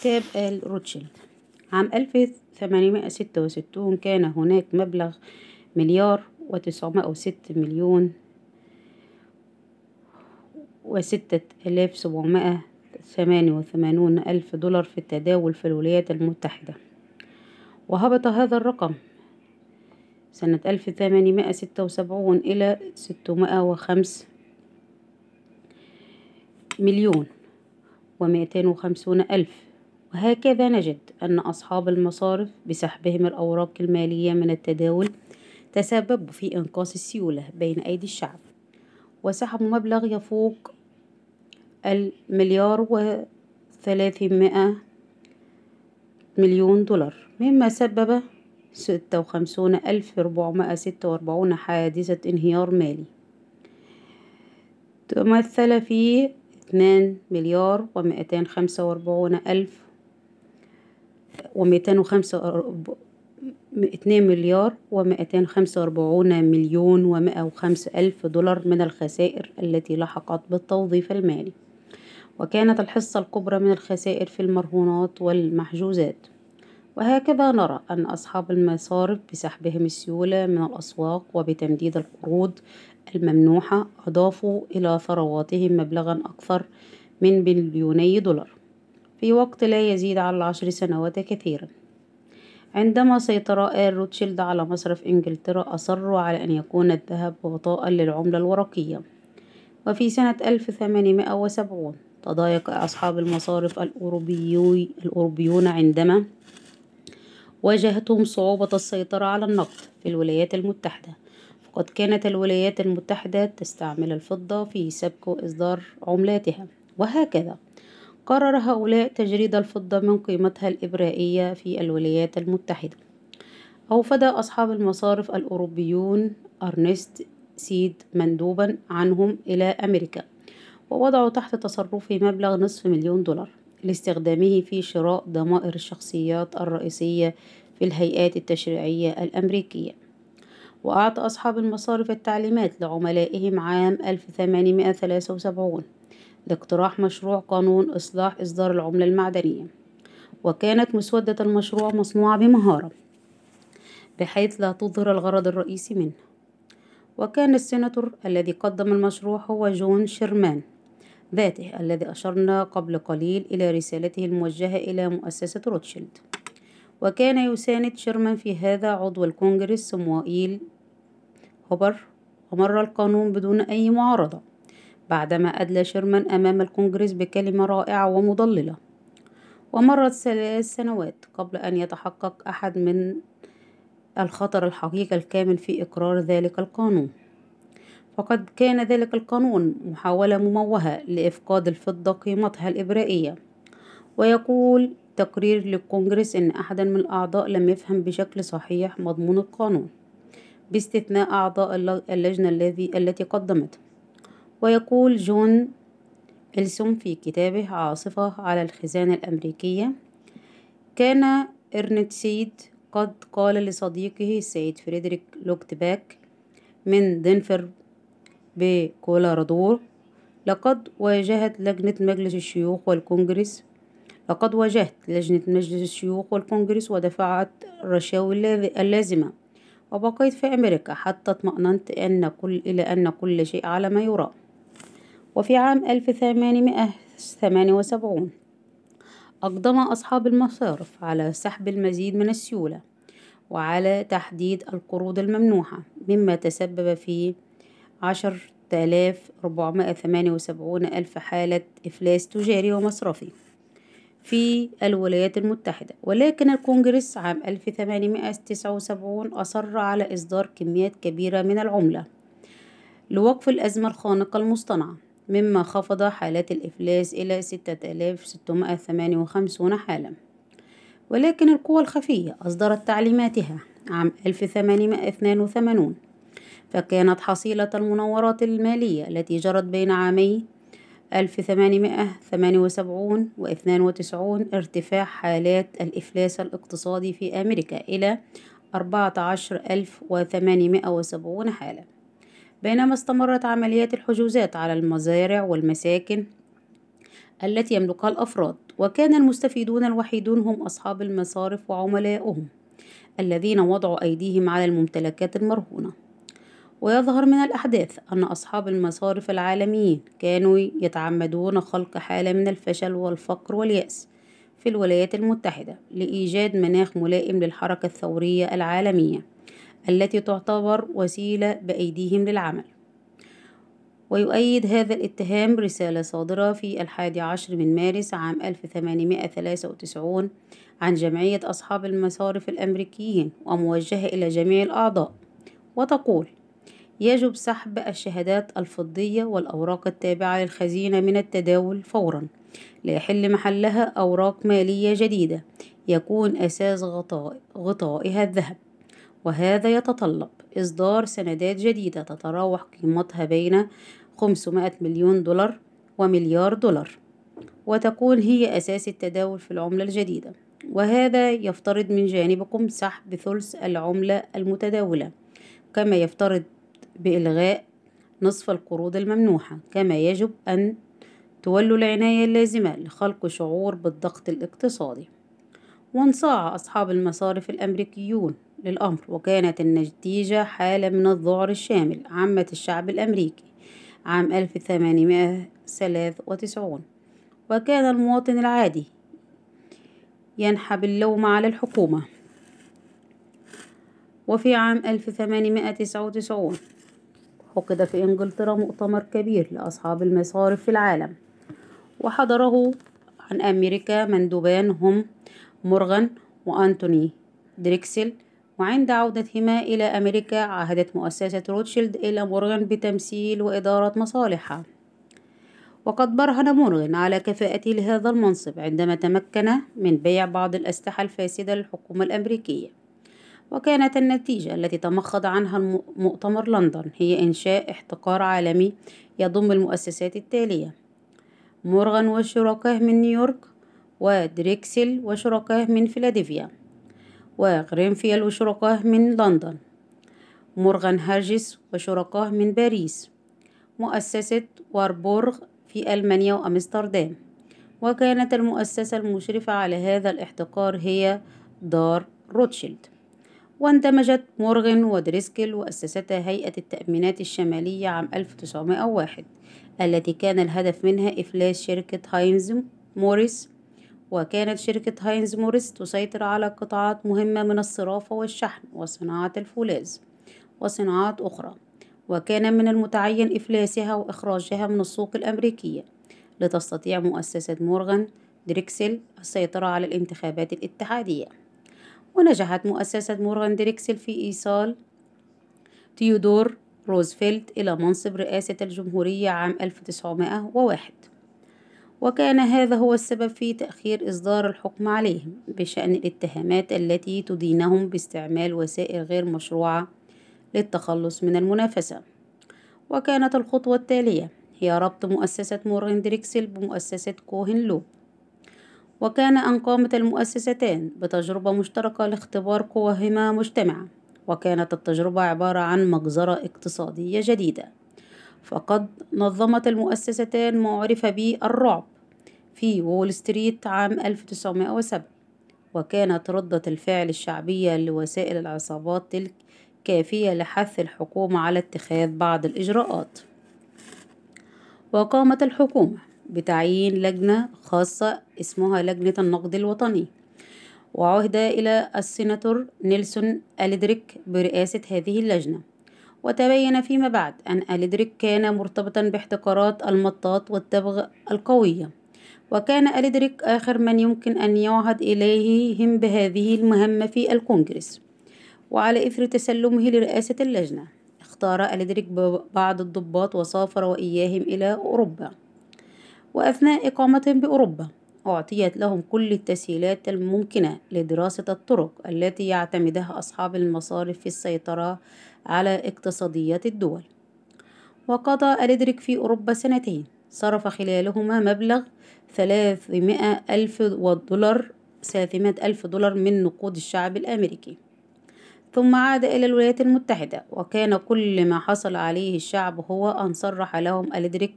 كتاب آل روتشيلد. عام ألف ثمانمائة ستة وستون كان هناك مبلغ مليار وتسعمائة وست مليون وستة آلاف سبعمائة ثمانية وثمانون ألف دولار في التداول في الولايات المتحدة. وهبط هذا الرقم سنة ألف ثمانمائة ستة وسبعون إلى ستمائة وخمس مليون ومائتين وخمسون ألف. وهكذا نجد أن أصحاب المصارف بسحبهم الأوراق المالية من التداول تسببوا في إنقاص السيولة بين أيدي الشعب. وسحبوا مبلغ يفوق المليار وثلاثمائة مليون دولار مما سبب ستة وخمسون ألف ربعمائة ستة وأربعون حادثة انهيار مالي. تمثل في اثنان مليار ومائتين خمسة وأربعون ألف ومائتين وخمسة اثنين مليار ومائتين خمسة وأربعون مليون ومائة وخمسة ألف دولار من الخسائر التي لحقت بالتوظيف المالي. وكانت الحصة الكبرى من الخسائر في المرهونات والمحجوزات. وهكذا نرى أن أصحاب المصارف بسحبهم السيولة من الأسواق وبتمديد القروض الممنوحة أضافوا إلى ثرواتهم مبلغا أكثر من بليوني دولار. في وقت لا يزيد على العشر سنوات كثيرا. عندما سيطر آل روتشيلد على مصرف إنجلترا أصروا على أن يكون الذهب غطاء للعملة الورقية. وفي سنة ألف ثمانمائة وسبعون تضايق أصحاب المصارف الأوروبيون عندما واجهتهم صعوبة السيطرة على النقد في الولايات المتحدة. فقد كانت الولايات المتحدة تستعمل الفضة في سبك وإصدار عملاتها. وهكذا. قرر هؤلاء تجريد الفضة من قيمتها الإبرائية في الولايات المتحدة. أوفد أصحاب المصارف الأوروبيون أرنست سيد مندوبا عنهم إلى أمريكا ووضعوا تحت تصرفه مبلغ نصف مليون دولار لاستخدامه في شراء ضمائر الشخصيات الرئيسية في الهيئات التشريعية الأمريكية. وأعطى أصحاب المصارف التعليمات لعملائهم عام 1873 لاقتراح مشروع قانون إصلاح إصدار العملة المعدنية وكانت مسودة المشروع مصنوعة بمهارة بحيث لا تظهر الغرض الرئيسي منه. وكان السيناتور الذي قدم المشروع هو جون شيرمان ذاته الذي أشرنا قبل قليل إلى رسالته الموجهة إلى مؤسسة روتشيلد. وكان يساند شيرمان في هذا عضو الكونجرس سموائيل هوبر ومر القانون بدون أي معارضة. بعدما أدلى شيرمان أمام الكونجرس بكلمة رائعة ومضللة. ومرت ثلاث سنوات قبل أن يتحقق أحد من الخطر الحقيقي الكامل في إقرار ذلك القانون. فقد كان ذلك القانون محاولة مموهة لإفقاد الفضة قيمتها الإبرائية. ويقول تقرير للكونجرس إن أحدا من الأعضاء لم يفهم بشكل صحيح مضمون القانون باستثناء أعضاء اللجنة الذي التي قدمته. ويقول جون إلسون في كتابه عاصفة على الخزانة الأمريكية كان إرنت سيد قد قال لصديقه السيد فريدريك لوكتباك من دنفر بكولارادو لقد واجهت لجنة مجلس الشيوخ والكونجرس لقد واجهت لجنة مجلس الشيوخ والكونجرس ودفعت الرشاوي اللازمة وبقيت في أمريكا حتى اطمأننت أن كل إلى أن كل شيء على ما يرام. وفي عام 1878 أقدم أصحاب المصارف على سحب المزيد من السيولة وعلى تحديد القروض الممنوحة مما تسبب في عشرة آلاف ربعمائة ثمانية وسبعون ألف حالة إفلاس تجاري ومصرفي في الولايات المتحدة. ولكن الكونجرس عام 1879 أصر على إصدار كميات كبيرة من العملة لوقف الأزمة الخانقة المصطنعة. مما خفض حالات الإفلاس إلى ستة آلاف ستمائة ثمانية وخمسون حالة ولكن القوى الخفية أصدرت تعليماتها عام 1882 فكانت حصيلة المناورات المالية التي جرت بين عامي 1878 و 92 ارتفاع حالات الإفلاس الاقتصادي في أمريكا إلى 14870 حالة بينما استمرت عمليات الحجوزات على المزارع والمساكن التي يملكها الأفراد وكان المستفيدون الوحيدون هم أصحاب المصارف وعملاؤهم الذين وضعوا أيديهم على الممتلكات المرهونة. ويظهر من الأحداث أن أصحاب المصارف العالميين كانوا يتعمدون خلق حالة من الفشل والفقر واليأس في الولايات المتحدة لإيجاد مناخ ملائم للحركة الثورية العالمية. التي تعتبر وسيلة بأيديهم للعمل. ويؤيد هذا الاتهام رسالة صادرة في الحادي عشر من مارس عام 1893 عن جمعية أصحاب المصارف الأمريكيين وموجهة إلى جميع الأعضاء وتقول يجب سحب الشهادات الفضية والأوراق التابعة للخزينة من التداول فورا ليحل محلها أوراق مالية جديدة يكون أساس غطاء غطائها الذهب. وهذا يتطلب إصدار سندات جديدة تتراوح قيمتها بين 500 مليون دولار ومليار دولار وتكون هي أساس التداول في العملة الجديدة. وهذا يفترض من جانبكم سحب ثلث العملة المتداولة كما يفترض بإلغاء نصف القروض الممنوحة كما يجب أن تولوا العناية اللازمة لخلق شعور بالضغط الاقتصادي. وانصاع أصحاب المصارف الأمريكيون للأمر وكانت النتيجة حالة من الذعر الشامل عامة الشعب الأمريكي عام 1893 وكان المواطن العادي ينحب اللوم على الحكومة. وفي عام 1899 عقد في إنجلترا مؤتمر كبير لأصحاب المصارف في العالم وحضره عن أمريكا مندوبان هم مورغان وأنتوني دريكسل. وعند عودتهما إلى أمريكا عهدت مؤسسة روتشيلد إلى مورغان بتمثيل وإدارة مصالحها. وقد برهن مورغان على كفاءته لهذا المنصب عندما تمكن من بيع بعض الأسلحة الفاسدة للحكومة الأمريكية. وكانت النتيجة التي تمخض عنها مؤتمر لندن هي إنشاء احتكار عالمي يضم المؤسسات التالية. مورغان وشركاه من نيويورك ودريكسل وشركاه من فيلادلفيا وغرينفيل وشركاه من لندن مورغان هارجس وشركاه من باريس مؤسسة واربورغ في ألمانيا وأمستردام. وكانت المؤسسة المشرفة على هذا الاحتكار هي دار روتشيلد. واندمجت مورغان ودريكسل وأسستا هيئة التأمينات الشمالية عام 1901 التي كان الهدف منها إفلاس شركة هاينز موريس وكانت شركة هاينز موريس تسيطر على قطاعات مهمة من الصرافة والشحن وصناعة الفولاذ وصناعات أخرى وكان من المتعين إفلاسها وإخراجها من السوق الأمريكية لتستطيع مؤسسة مورغان دريكسل السيطرة على الانتخابات الاتحادية. ونجحت مؤسسة مورغان دريكسل في إيصال تيودور روزفلت إلى منصب رئاسة الجمهورية عام 1901 وكان هذا هو السبب في تأخير إصدار الحكم عليهم بشأن الاتهامات التي تدينهم باستعمال وسائل غير مشروعة للتخلص من المنافسة. وكانت الخطوة التالية هي ربط مؤسسة مورغان دريكسل بمؤسسة كوهن لوب. وكان أن قامت المؤسستان بتجربة مشتركة لاختبار قواهما مجتمعة وكانت التجربة عبارة عن مجزرة اقتصادية جديدة. فقد نظمت المؤسستان ما عرف بالرعب في وول ستريت عام 1907 وكانت ردة الفعل الشعبية لوسائل العصابات تلك كافية لحث الحكومة على اتخاذ بعض الإجراءات. وقامت الحكومة بتعيين لجنة خاصة اسمها لجنة النقد الوطني وعهد إلى السيناتور نيلسون أليدريك برئاسة هذه اللجنة. وتبين فيما بعد أن أليدريك كان مرتبطا باحتكارات المطاط والتبغ القوية. وكان أليدريك آخر من يمكن أن يعهد إليهم بهذه المهمة في الكونغرس. وعلى إثر تسلمه لرئاسة اللجنة اختار أليدريك بعض الضباط وسافر وإياهم إلى أوروبا. وأثناء إقامتهم بأوروبا أعطيت لهم كل التسهيلات الممكنة لدراسة الطرق التي يعتمدها أصحاب المصارف في السيطرة على اقتصاديات الدول. وقضى أليدريك في أوروبا سنتين. صرف خلالهما مبلغ ثلاثمائة ألف دولار ثلاثمائة ألف دولار من نقود الشعب الأمريكي. ثم عاد إلى الولايات المتحدة وكان كل ما حصل عليه الشعب هو أن صرح لهم أليدريك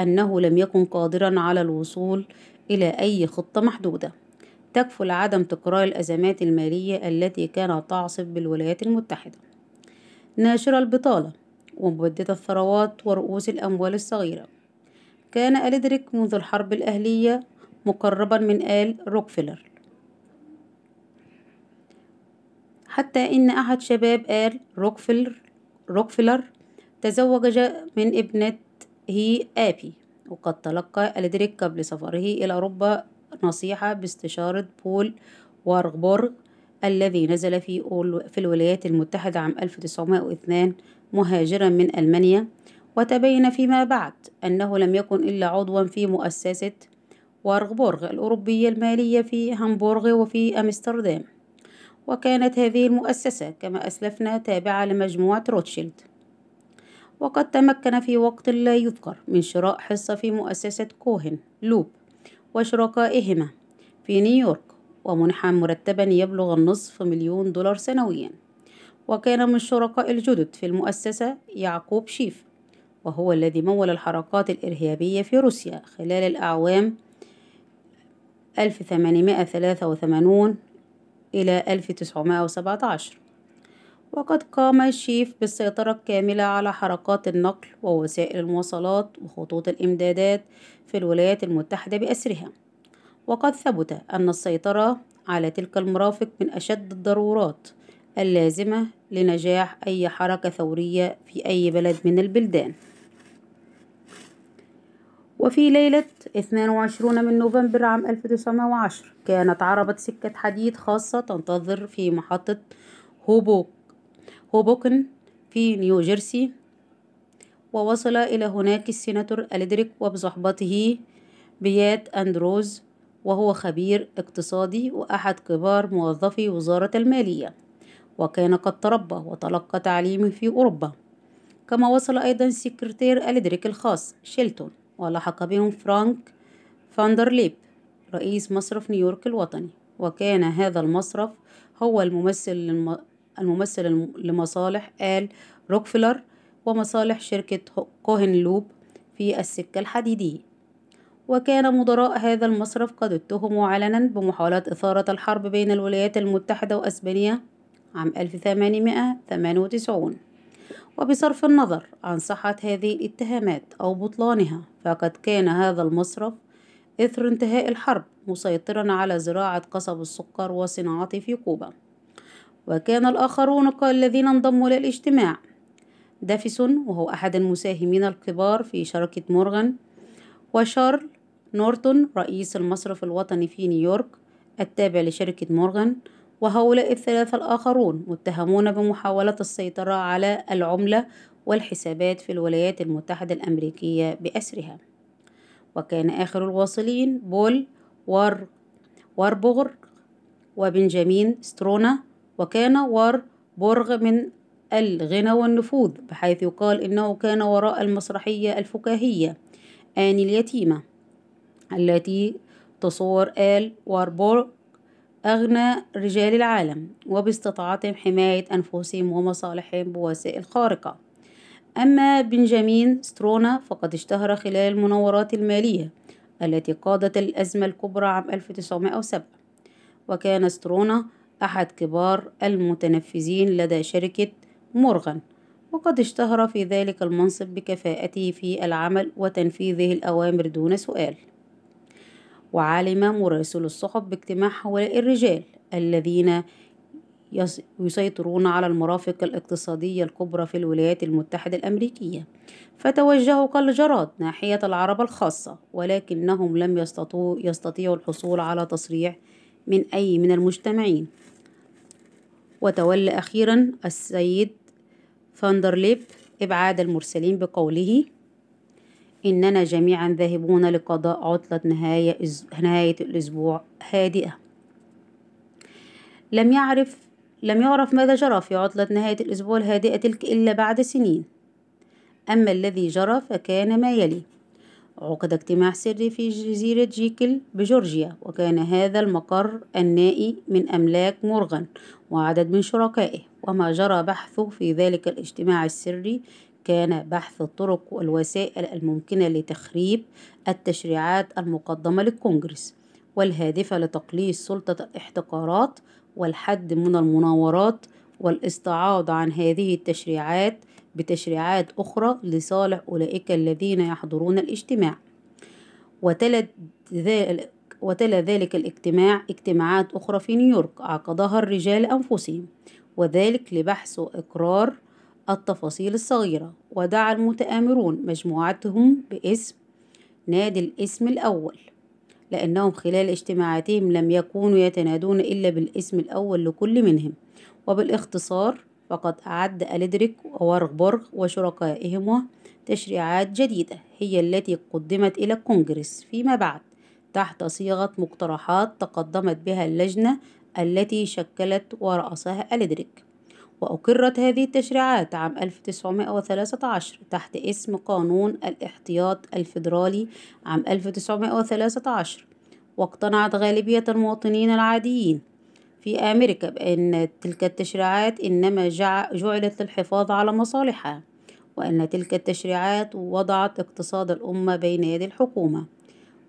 أنه لم يكن قادرا على الوصول إلى أي خطة محدودة. تكفل عدم تكرار الأزمات المالية التي كانت تعصف بالولايات المتحدة. ناشر البطالة ومبدد الثروات ورؤوس الأموال الصغيرة. كان أليدريك منذ الحرب الأهلية مقربا من آل روكفلر حتى إن أحد شباب آل روكفلر روكفلر تزوج من ابنته آبي. وقد تلقى أليدريك قبل سفره إلى أوروبا نصيحة باستشارة بول وارغبورغ الذي نزل في في الولايات المتحدة عام 1902 مهاجرا من ألمانيا وتبين فيما بعد أنه لم يكن إلا عضوا في مؤسسة وارغبورغ الأوروبية المالية في هامبورغ وفي أمستردام. وكانت هذه المؤسسة كما أسلفنا تابعة لمجموعة روتشيلد. وقد تمكن في وقت لا يذكر من شراء حصة في مؤسسة كوهن لوب وشركائهما في نيويورك ومنح مرتبا يبلغ النصف مليون دولار سنويا. وكان من الشركاء الجدد في المؤسسة يعقوب شيف وهو الذي مول الحركات الإرهابية في روسيا خلال الأعوام 1883 إلى 1917 وقد قام شيف بالسيطرة الكاملة على حركات النقل ووسائل المواصلات وخطوط الإمدادات في الولايات المتحدة بأسرها. وقد ثبت أن السيطرة على تلك المرافق من أشد الضرورات اللازمة لنجاح أي حركة ثورية في أي بلد من البلدان. وفي ليلة 22 من نوفمبر عام 1910 كانت عربة سكة حديد خاصة تنتظر في محطة هوبوك هوبوكن في نيوجيرسي ووصل إلى هناك السيناتور أليدريك وبصحبته بيات أندروز وهو خبير اقتصادي وأحد كبار موظفي وزارة المالية وكان قد تربى وتلقى تعليمه في أوروبا كما وصل أيضا سكرتير أليدريك الخاص شيلتون ولحق بهم فرانك فاندرليب رئيس مصرف نيويورك الوطني وكان هذا المصرف هو الممثل. الممثل لمصالح آل روكفلر ومصالح شركة كوهن لوب في السكة الحديدية. وكان مدراء هذا المصرف قد اتهموا علنا بمحاولة إثارة الحرب بين الولايات المتحدة وأسبانيا عام 1898 وبصرف النظر عن صحة هذه الاتهامات أو بطلانها فقد كان هذا المصرف إثر انتهاء الحرب مسيطرا على زراعة قصب السكر وصناعته في كوبا. وكان الآخرون الذين انضموا للاجتماع. دافيسون وهو أحد المساهمين الكبار في شركة مورغان وشارل نورتون رئيس المصرف الوطني في نيويورك التابع لشركة مورغان وهؤلاء الثلاثة الآخرون متهمون بمحاولة السيطرة على العملة والحسابات في الولايات المتحدة الأمريكية بأسرها. وكان آخر الواصلين بول وار واربورغ وبنجامين سترونا وكان واربورغ من الغنى والنفوذ بحيث يقال إنه كان وراء المسرحية الفكاهية آني اليتيمة التي تصور آل واربورغ أغنى رجال العالم وباستطاعتهم حماية أنفسهم ومصالحهم بوسائل خارقة. أما بنجامين سترونا فقد اشتهر خلال المناورات المالية التي قادت الأزمة الكبرى عام 1907 وكان سترونا أحد كبار المتنفذين لدى شركة مورغان وقد اشتهر في ذلك المنصب بكفاءته في العمل وتنفيذه الأوامر دون سؤال. وعلم مراسل الصحف باجتماع هؤلاء الرجال الذين يسيطرون على المرافق الاقتصادية الكبرى في الولايات المتحدة الأمريكية. فتوجهوا كالجراد ناحية العربة الخاصة ولكنهم لم يستطيعوا الحصول على تصريح من أي من المجتمعين. وتولى أخيرا السيد فاندرليب إبعاد المرسلين بقوله إننا جميعا ذاهبون لقضاء عطلة نهاية, نهاية الأسبوع هادئة. لم يعرف لم يعرف ماذا جرى في عطلة نهاية الأسبوع الهادئة تلك إلا بعد سنين. أما الذي جرى فكان ما يلي. عقد اجتماع سري في جزيرة جيكل بجورجيا وكان هذا المقر النائي من أملاك مورغان وعدد من شركائه. وما جرى بحثه في ذلك الاجتماع السري كان بحث الطرق والوسائل الممكنة لتخريب التشريعات المقدمة للكونجرس والهادفة لتقليص سلطة الاحتكارات والحد من المناورات والاستعاضة عن هذه التشريعات بتشريعات أخرى لصالح أولئك الذين يحضرون الاجتماع. وتلت ذلك ذلك الاجتماع اجتماعات أخرى في نيويورك عقدها الرجال أنفسهم وذلك لبحث وإقرار التفاصيل الصغيرة. ودعا المتآمرون مجموعتهم باسم نادي الاسم الأول لأنهم خلال اجتماعاتهم لم يكونوا يتنادون إلا بالاسم الأول لكل منهم. وبالاختصار فقد أعد أليدريك وورغبورغ وشركائهم تشريعات جديدة هي التي قدمت إلى الكونجرس فيما بعد تحت صيغة مقترحات تقدمت بها اللجنة التي شكلت ورأسها أليدريك. وأقرت هذه التشريعات عام 1913 تحت اسم قانون الاحتياط الفيدرالي عام 1913 واقتنعت غالبية المواطنين العاديين في أمريكا بأن تلك التشريعات إنما جعلت للحفاظ على مصالحها وأن تلك التشريعات وضعت اقتصاد الأمة بين يدي الحكومة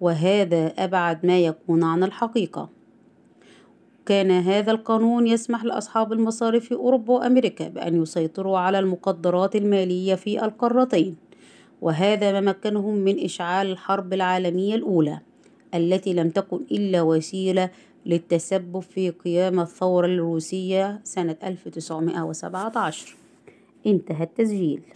وهذا أبعد ما يكون عن الحقيقة. كان هذا القانون يسمح لأصحاب المصارف في أوروبا وأمريكا بأن يسيطروا على المقدرات المالية في القارتين وهذا ما مكنهم من إشعال الحرب العالمية الأولى التي لم تكن إلا وسيلة للتسبب في قيام الثورة الروسية سنة 1917 انتهى التسجيل.